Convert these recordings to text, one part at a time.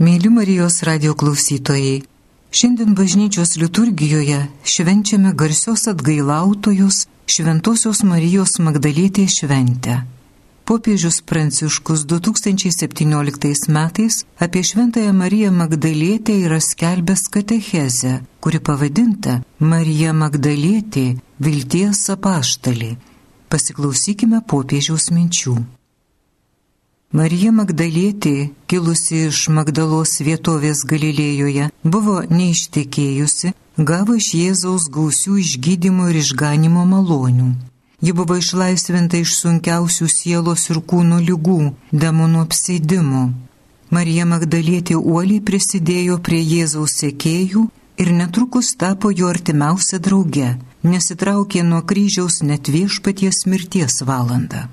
Mėly Marijos radio klausytojai, šiandien bažnyčios liturgijoje švenčiame garsios atgailautojus Šventojios Marijos Magdalėtės šventę. Popiežius Pranciškus 2017 metais apie Šventąją Mariją Magdalėtę yra skelbęs katechezę, kuri pavadinta Marija Magdalėtė vilties apaštalė. Pasiklausykime popiežiaus minčių. Marija Magdalietė, kilusi iš Magdalos vietovės Galilėjoje, buvo neištekėjusi, gavo iš Jėzaus gausių išgydymo ir išganimo malonių. Ji buvo išlaisvinta iš sunkiausių sielos ir kūno lygų, demonų apsėdimų. Marija Magdalietė uoliai prisidėjo prie Jėzaus sekėjų ir netrukus tapo jo artimiausia drauge, nesitraukė nuo kryžiaus net viešpaties mirties valandą.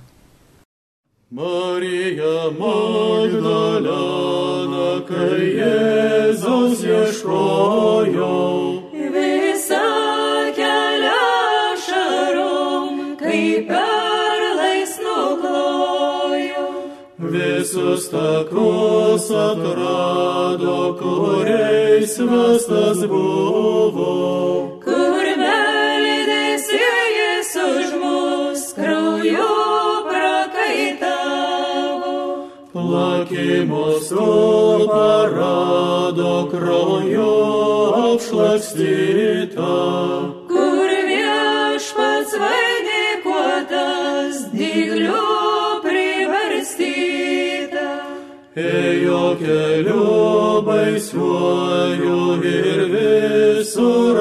Marija Magdalena, kai Jėzaus ieškojau. Visą kelią šarom, kai perlais nuklojau. Visus takus atrado, kuriais vestas buvo. Plakimusu parado krauju apšlakstyta. Kur viešpats vainikuotas, dyglių privarstyta. Ėjo keliu baisiuoju ir visur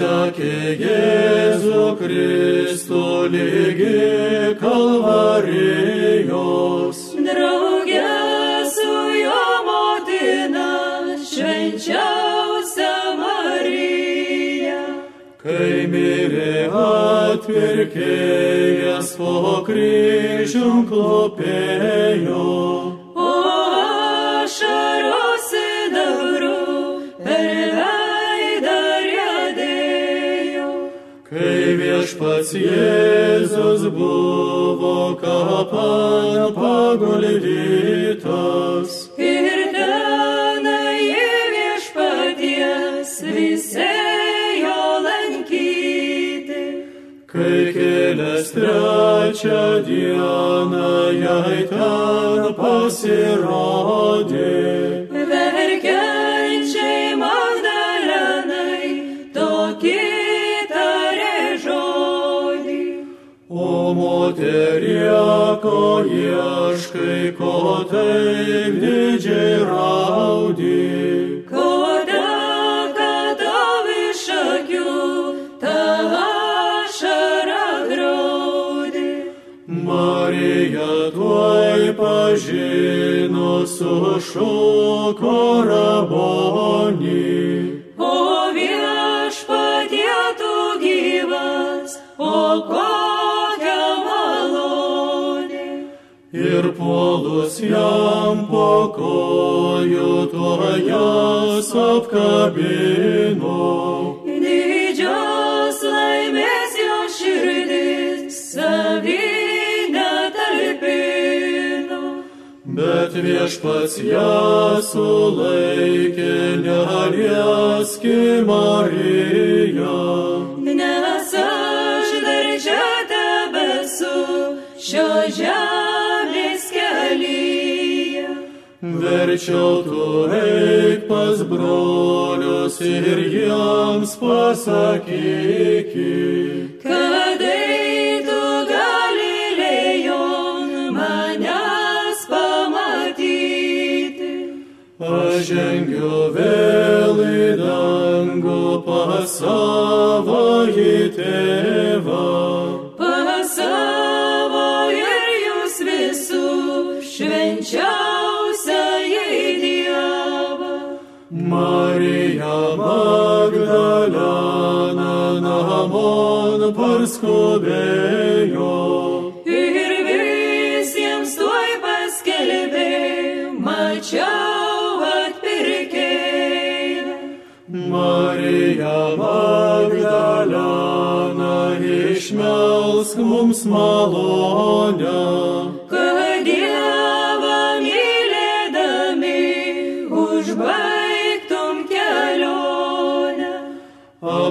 Sakė Jėzų Kristų lygi kalvarijos. Drauge su jo motina, švenčiausia Marija. Kai mirė atpirkėjas po kryžium klopėjo. Viešpats Jėzus buvo kapan paguldytas. Ir tenai viešpaties visi jo lankyti. Kai kelias trečią dieną jai ten pasirodė. Moterie, ko ieškai, ko taip didžiai raudi. Koda, kad tau iš akių ta ašara graudi. Marija tuoj pažino sušuko rabonį. Puolus jam po kojų tuo jas apkabino. Didžios laimės jo širdis savyje talpino. Bet viešpats ją sulaikė, nelieski Marija. Verčiau tu eik pas brolius ir jiems pasakyki. Kad eitų Galilėjon manęs pamatyti. Aš žengiu vėl į dangų pas savo į tėvą. Pas savo ir jūs visų švenčiausią Marija Magdalena. parskubėjo. Ir visiems tuoj paskelbė, mačiau atpirkėją. Marija Magdalena išmelsk mums malonę. kad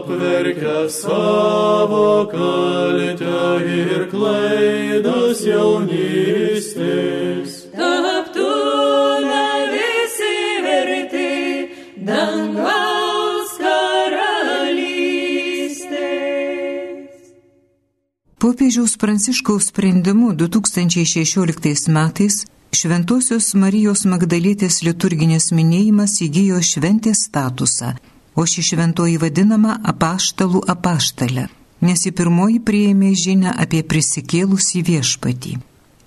Apverkę savo kaltę ir klaidas jaunystės. Taptume visi verti dangaus karalystės. Popiežiaus Pranciškaus sprendimu 2016 metais Šventojios Marijos Magdalytės liturginis minėjimas įgyjo šventės statusą, o ši šventoji vadinama apaštalų apaštalė, nes į pirmoji prieėmė žinę apie prisikėlusį viešpatį.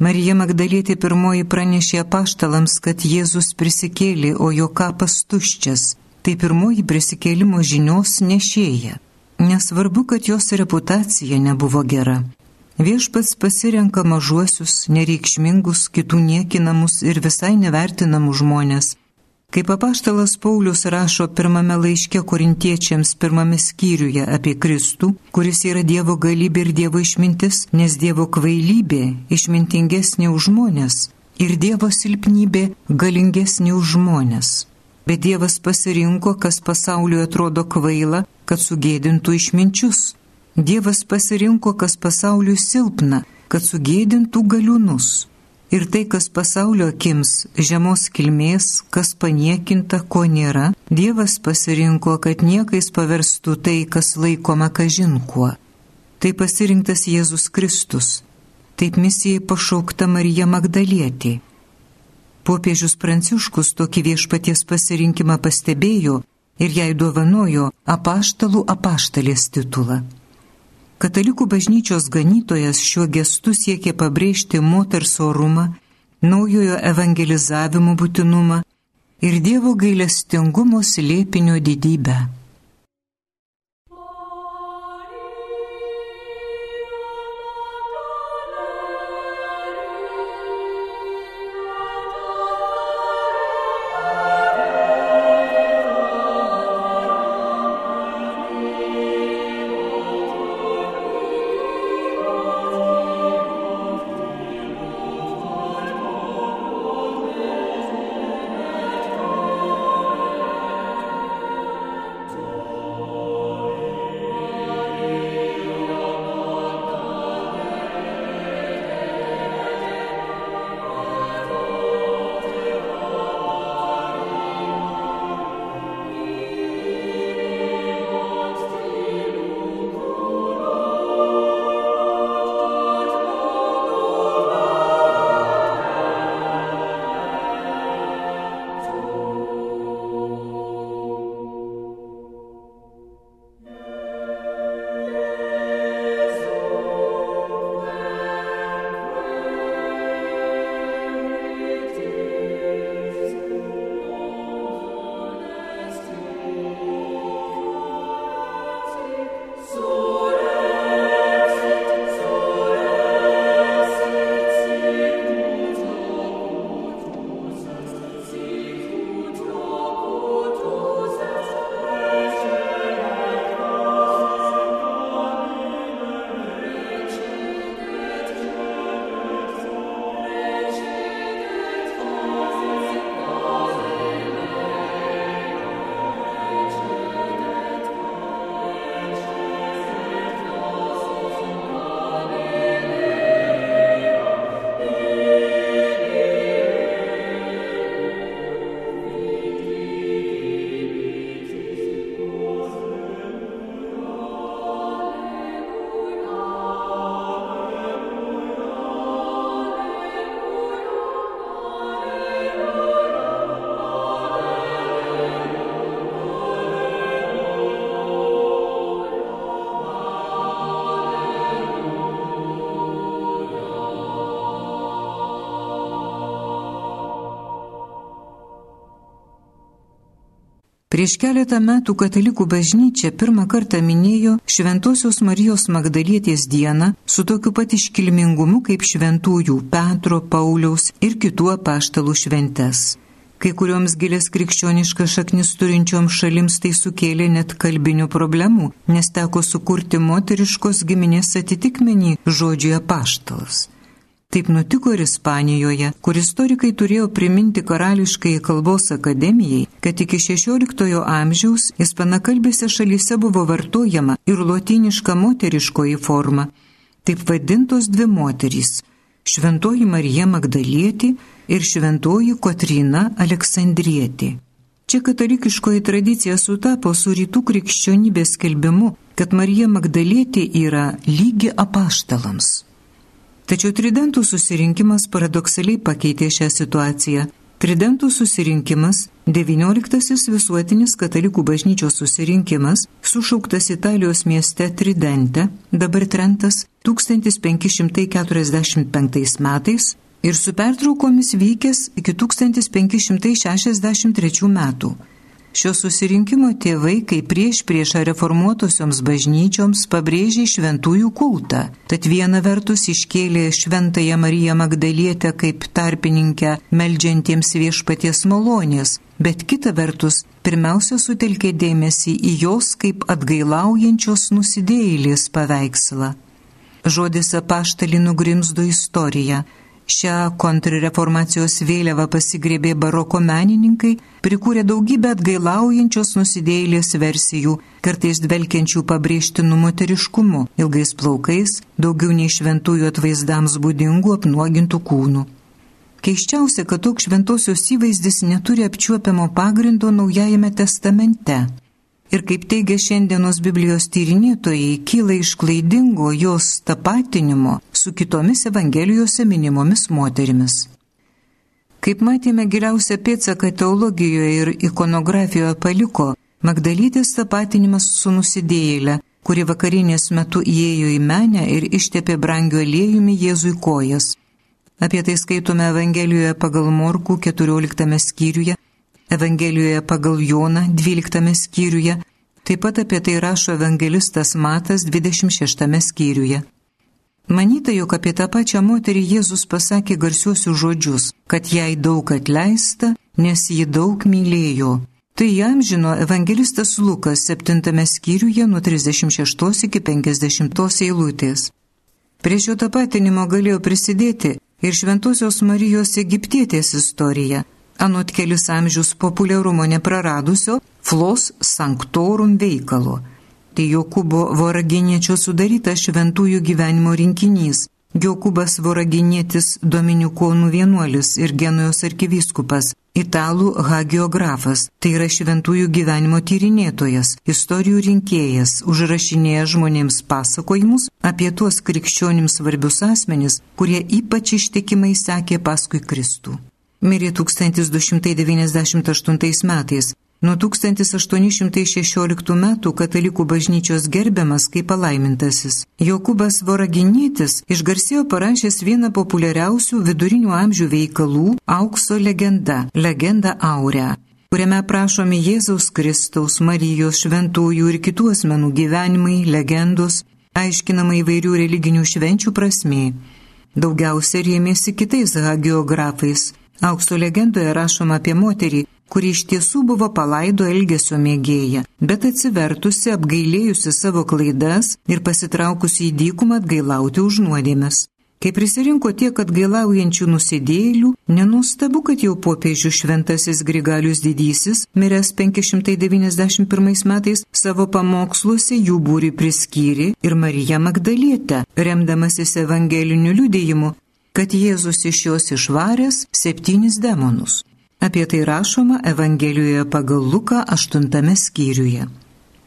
Marija Magdalėtė pirmoji pranešė apaštalams, kad Jėzus prisikėlė, o jo kapas tuščias. Tai pirmoji prisikėlimo žinios nešėja. Nesvarbu, kad jos reputacija nebuvo gera. Viešpats pasirenka mažuosius, nereikšmingus, kitų niekinamus ir visai nevertinamus žmonės. Kaip apaštalas Paulius rašo pirmame laiške korintiečiams pirmame skyriuje apie Kristų, kuris yra Dievo galybė ir Dievo išmintis, nes Dievo kvailybė išmintingesnė už žmonės ir Dievo silpnybė galingesnė už žmonės. Bet Dievas pasirinko, kas pasauliui atrodo kvaila, kad sugėdintų išminčius. Dievas pasirinko, kas pasauliui silpna, kad sugėdintų galiūnus. Ir tai, kas pasaulio akims žemos kilmės, kas paniekinta, ko nėra, Dievas pasirinko, kad niekais paverstų tai, kas laikoma kažinkuo. Tai pasirinktas Jėzus Kristus. Taip misijai pašaukta Marija Magdalietė. Popiežius Pranciškus tokį viešpaties pasirinkimą pastebėjo ir jai dovanojo apaštalų apaštalės titulą. Katalikų bažnyčios ganytojas šiuo gestu siekė pabrėžti moters orumą, naujojo evangelizavimo būtinumą ir Dievo gailestingumo slėpinio didybę. Prieš keletą metų katalikų bažnyčia pirmą kartą minėjo Šventojios Marijos Magdalietės dieną su tokiu pat iškilmingumu kaip šventųjų Petro, Pauliaus ir kitų apaštalų šventes. Kai kurioms gilės krikščioniškas šaknis turinčioms šalims tai sukėlė net kalbinių problemų, nes teko sukurti moteriškos giminės atitikmenį žodžiui apaštalas. Taip nutiko ir Ispanijoje, kur istorikai turėjo priminti karališkai kalbos akademijai, kad iki XVI amžiaus ispanakalbėse šalyse buvo vartojama ir lotiniška moteriškoji forma. Taip vadintos dvi moterys - Šventoji Marija Magdalietė ir Šventoji Kotrina Aleksandrietė. Čia katalikiškoji tradicija sutapo su rytų krikščionybės skelbimu, kad Marija Magdalietė yra lygi apaštalams. Tačiau tridentų susirinkimas paradoksaliai pakeitė šią situaciją. Tridentų susirinkimas, XIX visuotinis katalikų bažnyčios susirinkimas, sušauktas Italijos mieste Tridente, dabar Trentas, 1545 metais ir su pertraukomis vykęs iki 1563 metų. Šio susirinkimo tėvai, kaip prieš priešą reformuotosioms bažnyčioms, pabrėžė šventųjų kultą. Tad viena vertus iškėlė šventąją Mariją Magdalietę kaip tarpininkę meldžiantiems viešpaties malonės, bet kita vertus pirmiausia sutelkė dėmesį į jos kaip atgailaujančios nusidėjėlės paveikslą. Žodis apaštalį nugrimzdo istoriją Šią kontrreformacijos vėliavą pasigrėbė baroko menininkai, prikūrė daugybę atgailaujančios nusidėlės versijų, kartais dvelkiančių pabrėžtinų moteriškumu, ilgais plaukais, daugiau nei šventųjų atvaizdams būdingų apnuogintų kūnų. Keiščiausia, kad toks šventosios įvaizdis neturi apčiuopiamo pagrindo Naujajame testamente ir kaip teigia šiandienos Biblijos tyrinėtojai, kyla iš klaidingo jos tapatinimo su kitomis Evangelijose minimomis moterimis. Kaip matėme, giliausią pėdsaką teologijoje ir ikonografijoje paliko Magdalytės tapatinimas su nusidėjėlė, kuri vakarinės metu įėjo į menę ir ištepė brangiu aliejumi Jėzui kojas. Apie tai skaitome Evangelijoje pagal Morkų 14 skyriuje Evangelijoje pagal Joną 12 skyriuje, taip pat apie tai rašo evangelistas Matas 26 skyriuje. Manyta, jog apie tą pačią moterį Jėzus pasakė garsiuosius žodžius, kad jai daug atleista, nes ji daug mylėjo. Tai jam žino evangelistas Lukas 7 skyriuje nuo 36 iki 50 eilutės. Prie šio tapatinimo galėjo prisidėti ir Šventojios Marijos Egiptietės istorija, anot kelis amžius populiarumo nepraradusio Flos Sanctorum veikalo. Tai Jokūbo Voraginiečio sudarytas šventųjų gyvenimo rinkinys. Jokūbas Voraginietis Dominikonų vienuolis ir Genujos arkivyskupas, italų hagiografas, tai yra šventųjų gyvenimo tyrinėtojas, istorijų rinkėjas, užrašinėja žmonėms pasakojimus apie tuos krikščionims svarbius asmenis, kurie ypač ištikimai sekė paskui Kristų mirė 1298 metais. Nuo 1816 metų katalikų bažnyčios gerbiamas kaip palaimintasis. Jokubas Voraginytis išgarsėjo parašęs vieną populiariausių vidurinių amžių veikalų Aukso legenda - Legenda Aurea kuriame aprašomi Jėzaus Kristaus, Marijos, šventųjų ir kitų asmenų gyvenimai, legendos, aiškinama įvairių religinių švenčių prasme. Daugiausia rėmėsi kitais hagiografais Aukso legendoje rašoma apie moterį, kuri iš tiesų buvo palaido elgesio mėgėja, bet atsivertusi, apgailėjusi savo klaidas ir pasitraukusi į dykumą atgailauti už nuodėmes. Kai prisirinko tiek atgailaujančių nusidėlių, nenustabu, kad jau popiežių šventasis Grigalius Didysis, miręs 591 metais, savo pamoksluose jų būri priskyrė ir Marija Magdalietė, remdamasis evangeliniu liudėjimu, kad Jėzus iš jos išvaręs septynis demonus. Apie tai rašoma Evangelijoje pagal Luką 8 skyriuje.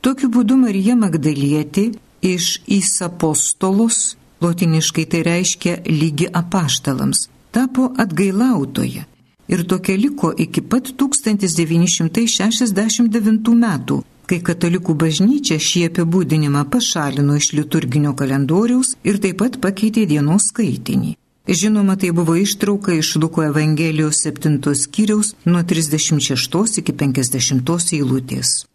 Tokiu būdu Marija Magdalietė iš įsapostolus, lotiniškai tai reiškia lygi apaštalams, tapo atgailautoje ir tokia liko iki pat 1969 metų, kai katalikų bažnyčia šį apibūdinimą pašalino iš liturginio kalendoriaus ir taip pat pakeitė dienos skaitinį. Žinoma, tai buvo ištrauka iš Luko Evangelijos 7 skyriaus nuo 36 iki 50 eilutės.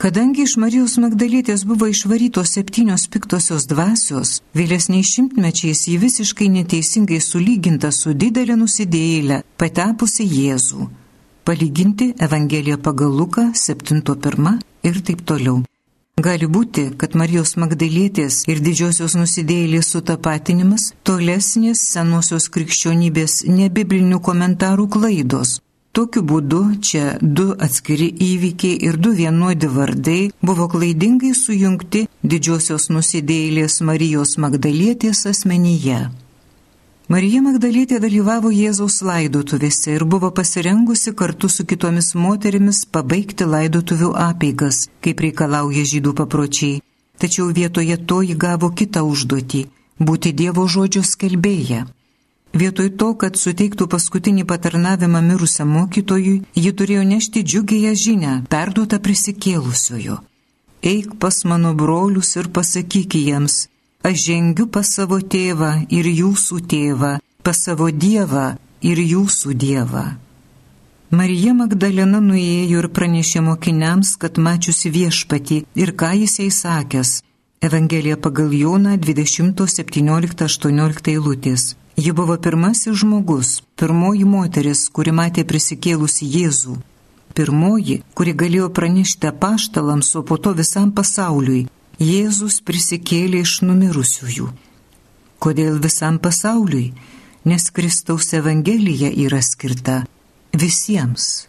Kadangi iš Marijos Magdalietės buvo išvarytos septynios piktosios dvasios, vėlesniais šimtmečiais ji visiškai neteisingai sulyginta su didelė nusidėjėlė, patepusi Jėzų. Palyginti Evangeliją pagal Luką 7.1 ir taip toliau. Gali būti, kad Marijos Magdalietės ir didžiosios nusidėjėlės sutapatinimas tolesnės senosios krikščionybės nebiblinių komentarų klaidos. Tokiu būdu čia du atskiri įvykiai ir du vienodi vardai buvo klaidingai sujungti didžiosios nusidėjėlės Marijos Magdalietės asmenyje. Marija Magdalietė dalyvavo Jėzaus laidotuvėse ir buvo pasirengusi kartu su kitomis moterimis pabaigti laidotuvių apeigas, kaip reikalauja žydų papročiai. Tačiau vietoje to ji gavo kitą užduotį - būti Dievo žodžio skelbėja. Vietoj to, kad suteiktų paskutinį patarnavimą mirusiam mokytojui, ji turėjo nešti džiugėją žinę, perduotą prisikėlusiojo. Eik pas mano brolius ir pasakyk jiems, Aš žengiu pas savo tėvą ir jūsų tėvą, pas savo dievą ir jūsų dievą. Marija Magdalena nuėjo ir pranešė mokiniams, kad mačiusi viešpatį ir ką jisai sakęs. Evangelija pagal Joną 20.17.18 eilutės. Ji buvo pirmasis žmogus, pirmoji moteris, kuri matė prisikėlusi Jėzų. Pirmoji, kuri galėjo pranešti apaštalams, o po to visam pasauliui, Jėzus prisikėlė iš numirusiųjų. Kodėl visam pasauliui? Nes Kristaus Evangelija yra skirta visiems.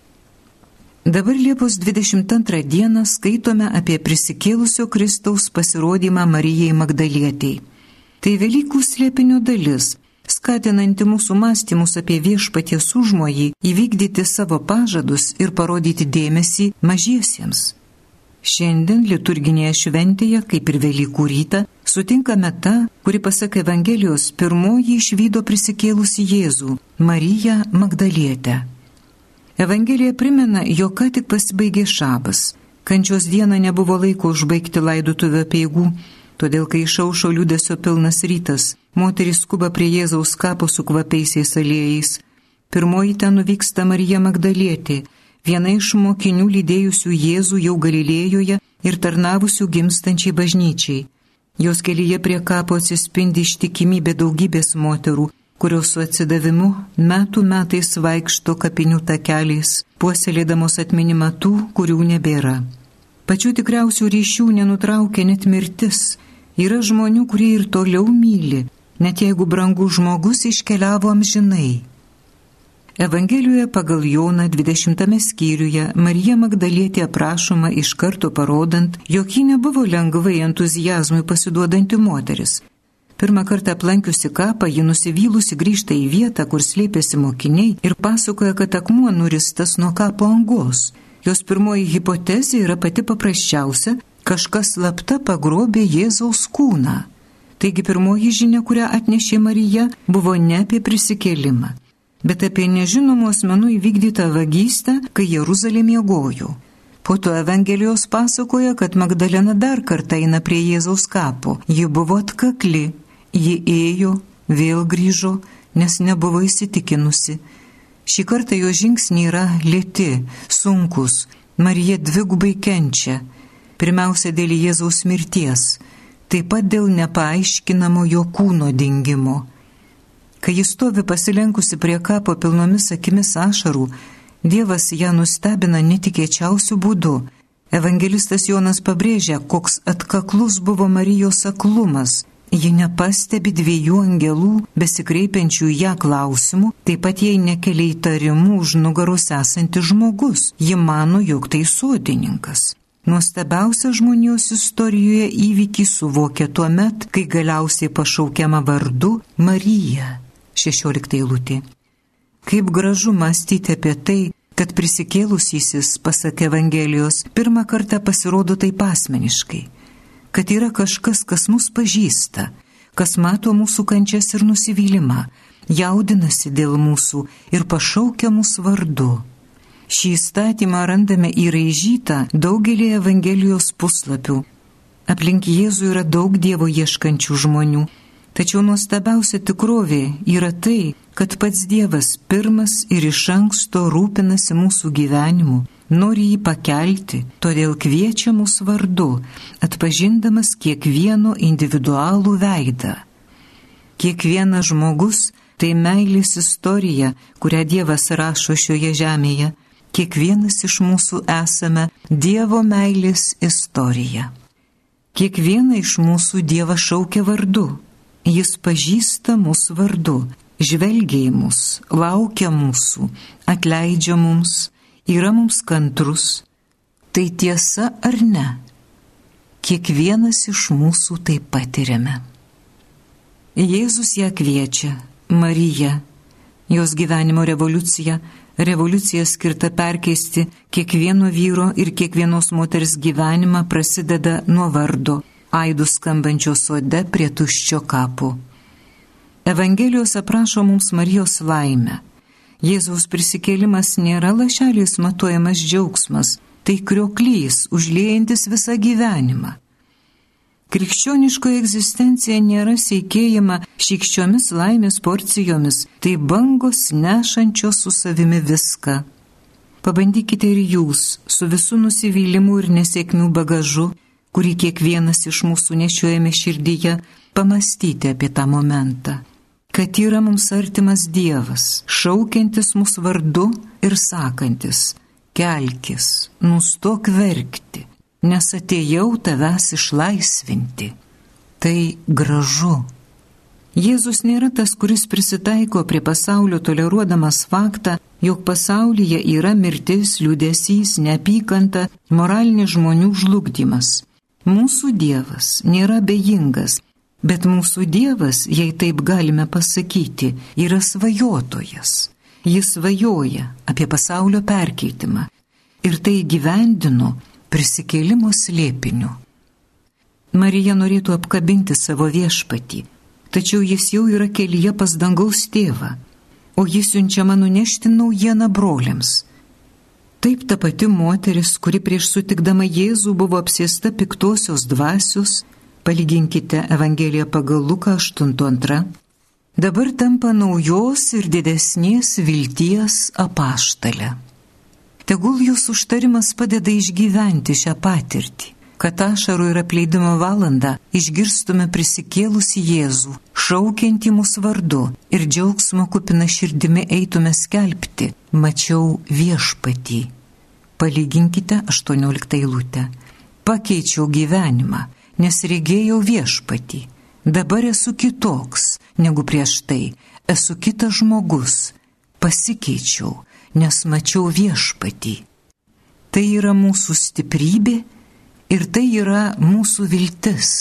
Dabar Liepos 22 dieną skaitome apie prisikėlusio Kristaus pasirodymą Marijai Magdalietiai. Tai Velykų slėpinio dalis, skatinanti mūsų mąstymus apie viešpaties užmojį įvykdyti savo pažadus ir parodyti dėmesį mažiesiems. Šiandien liturginėje šventėje, kaip ir Velykų rytą, sutinkame tą, kuri pasak Evangelijos pirmoji išvydo prisikėlusi Jėzų - Mariją Magdalietę. Evangelija primena, jog ką tik pasibaigė šabas. Kančios dieną nebuvo laiko užbaigti laidotuvio peigų, todėl kai išaušo liūdėsio pilnas rytas, moteris skuba prie Jėzaus kapo su kvapiaisiais aliejais. Pirmoji ten nuvyksta Marija Magdalietė viena iš mokinių lydėjusių Jėzų jau Galilėjoje ir tarnavusių gimstančiai bažnyčiai. Jos kelyje prie kapo atsispindi ištikimybė daugybės moterų, kurios su atsidavimu metų metais vaikšto kapinių takeliais, puoselėdamos atminimą tų, kurių nebėra. Pačių tikriausių ryšių nenutraukia net mirtis. Yra žmonių, kurie ir toliau myli, net jeigu brangus žmogus iškeliavo amžinai. Evangelijoje pagal Joną 20 skyriuje Marija Magdalietė aprašoma iš karto parodant, jog ji nebuvo lengvai entuzijazmui pasiduodanti moteris. Pirmą kartą aplankiusi kapą, ji nusivylusi grįžta į vietą, kur slėpėsi mokiniai ir pasakoja, kad akmuo nuristas nuo kapo angos. Jos pirmoji hipotezė yra pati paprasčiausia - kažkas slapta pagrobė Jėzaus kūną. Taigi pirmoji žinia, kurią atnešė Marija, buvo ne apie prisikėlimą bet apie nežinomų asmenų įvykdytą vagystę, kai Jeruzalė miegojo. Po to Evangelijos pasakoja, kad Magdalena dar kartą eina prie Jėzaus kapo. Ji buvo atkakli, ji ėjo, vėl grįžo, nes nebuvo įsitikinusi. Šį kartą jo žingsniai yra lėti, sunkus, Marija dvigubai kenčia. Pirmiausia dėl Jėzaus mirties, taip pat dėl nepaaiškinamo jo kūno dingimo. Kai jis stovi pasilenkusi prie kapo pilnomis akimis ašarų, Dievas ją nustebina netikėčiausių būdų. Evangelistas Jonas pabrėžia, koks atkaklus buvo Marijos aklumas. Ji nepastebi dviejų angelų besikreipiančių ją klausimų, taip pat jai nekelia įtarimų už nugaros esantis žmogus. Ji mano, jog tai sodininkas. Nuostabiausia žmonijos istorijoje įvykį suvokia tuo met, kai galiausiai pašaukiama vardu Marija. 16 eilutė. Kaip gražu mąstyti apie tai, kad prisikėlusysis, pasak Evangelijos, pirmą kartą pasirodo taip asmeniškai, kad yra kažkas, kas mus pažįsta, kas mato mūsų kančias ir nusivylimą, jaudinasi dėl mūsų ir pašaukia mūsų vardu. Šį įstatymą randame įraižytą daugelį Evangelijos puslapių. Aplink Jėzų yra daug Dievo ieškančių žmonių Tačiau nuostabiausia tikrovė yra tai, kad pats Dievas pirmas ir iš anksto rūpinasi mūsų gyvenimu, nori jį pakelti, todėl kviečia mus vardu, atpažindamas kiekvieno individualų veidą. Kiekvienas žmogus tai meilės istorija, kurią Dievas rašo šioje žemėje. Kiekvienas iš mūsų esame Dievo meilės istorija. Kiekvieną iš mūsų Dievas šaukia vardu. Jis pažįsta mūsų vardu, žvelgia į mus, laukia mūsų, atleidžia mums, yra mums kantrus. Tai tiesa ar ne? Kiekvienas iš mūsų tai patiriame. Jėzus ją kviečia, Marija, jos gyvenimo revoliucija, revoliucija skirta perkeisti kiekvieno vyro ir kiekvienos moters gyvenimą prasideda nuo vardo, aidų skambančio sode prie tuščio kapo. Evangelijos aprašo mums Marijos laimę. Jėzaus prisikėlimas nėra lašeliais matuojamas džiaugsmas, tai krioklys, užliejantis visą gyvenimą. Krikščioniškoji egzistencija nėra seikėjama šikščiomis laimės porcijomis, tai bangos nešančios su savimi viską. Pabandykite ir jūs su visų nusivylimų ir nesėkmių bagažu, kurį kiekvienas iš mūsų nešiojame širdyje, pamastyti apie tą momentą. Kad yra mums artimas Dievas, šaukiantis mūsų vardu ir sakantis, kelkis, nustok verkti nes atėjau tavęs išlaisvinti. Tai gražu. Jėzus nėra tas, kuris prisitaiko prie pasaulio toleruodamas faktą, jog pasaulyje yra mirtis, liūdėsys, neapykanta, moralinis žmonių žlugdymas. Mūsų Dievas nėra bejingas, bet mūsų Dievas, jei taip galime pasakyti, yra svajotojas. Jis svajoja apie pasaulio perkeitimą ir tai gyvendino prisikėlimo slėpiniu. Marija norėtų apkabinti savo viešpatį, tačiau jis jau yra kelyje pas dangaus tėvą, o jis siunčiama nunešti naujieną broliams. Taip ta pati moteris, kuri prieš sutikdama Jėzų buvo apsėsta piktosios dvasios, palyginkite Evangeliją pagal Luką 8.2, dabar tampa naujos ir didesnės vilties apaštalė. Tegul jūsų užtarimas padeda išgyventi šią patirtį, kad ašarų ir apleidimo valandą išgirstume prisikėlusi Jėzų, šaukiantį mūsų vardu ir džiaugsmo kupina širdimi eitume skelbti, mačiau viešpatį. Palyginkite 18 eilutę. Pakeičiau gyvenimą, nes regėjau viešpatį. Dabar esu kitoks negu prieš tai, esu kitas žmogus, pasikeičiau nes mačiau viešpatį. Tai yra mūsų stiprybė ir tai yra mūsų viltis.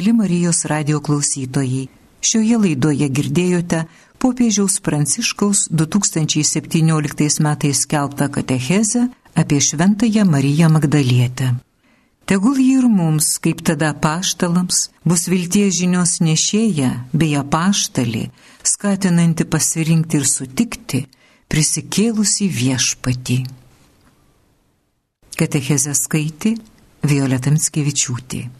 Mėly Marijos radio klausytojai, šioje laidoje girdėjote popiežiaus Pranciškaus 2017 metais skelbtą katechezę apie Šventąją Mariją Magdalietę. Tegul jį ir mums, kaip tada paštalams, bus vilties žinios nešėja bei apaštalė, skatinanti pasirinkti ir sutikti prisikėlusi viešpatį. Katechezę skaitė Violeta Mitskevičiūtė.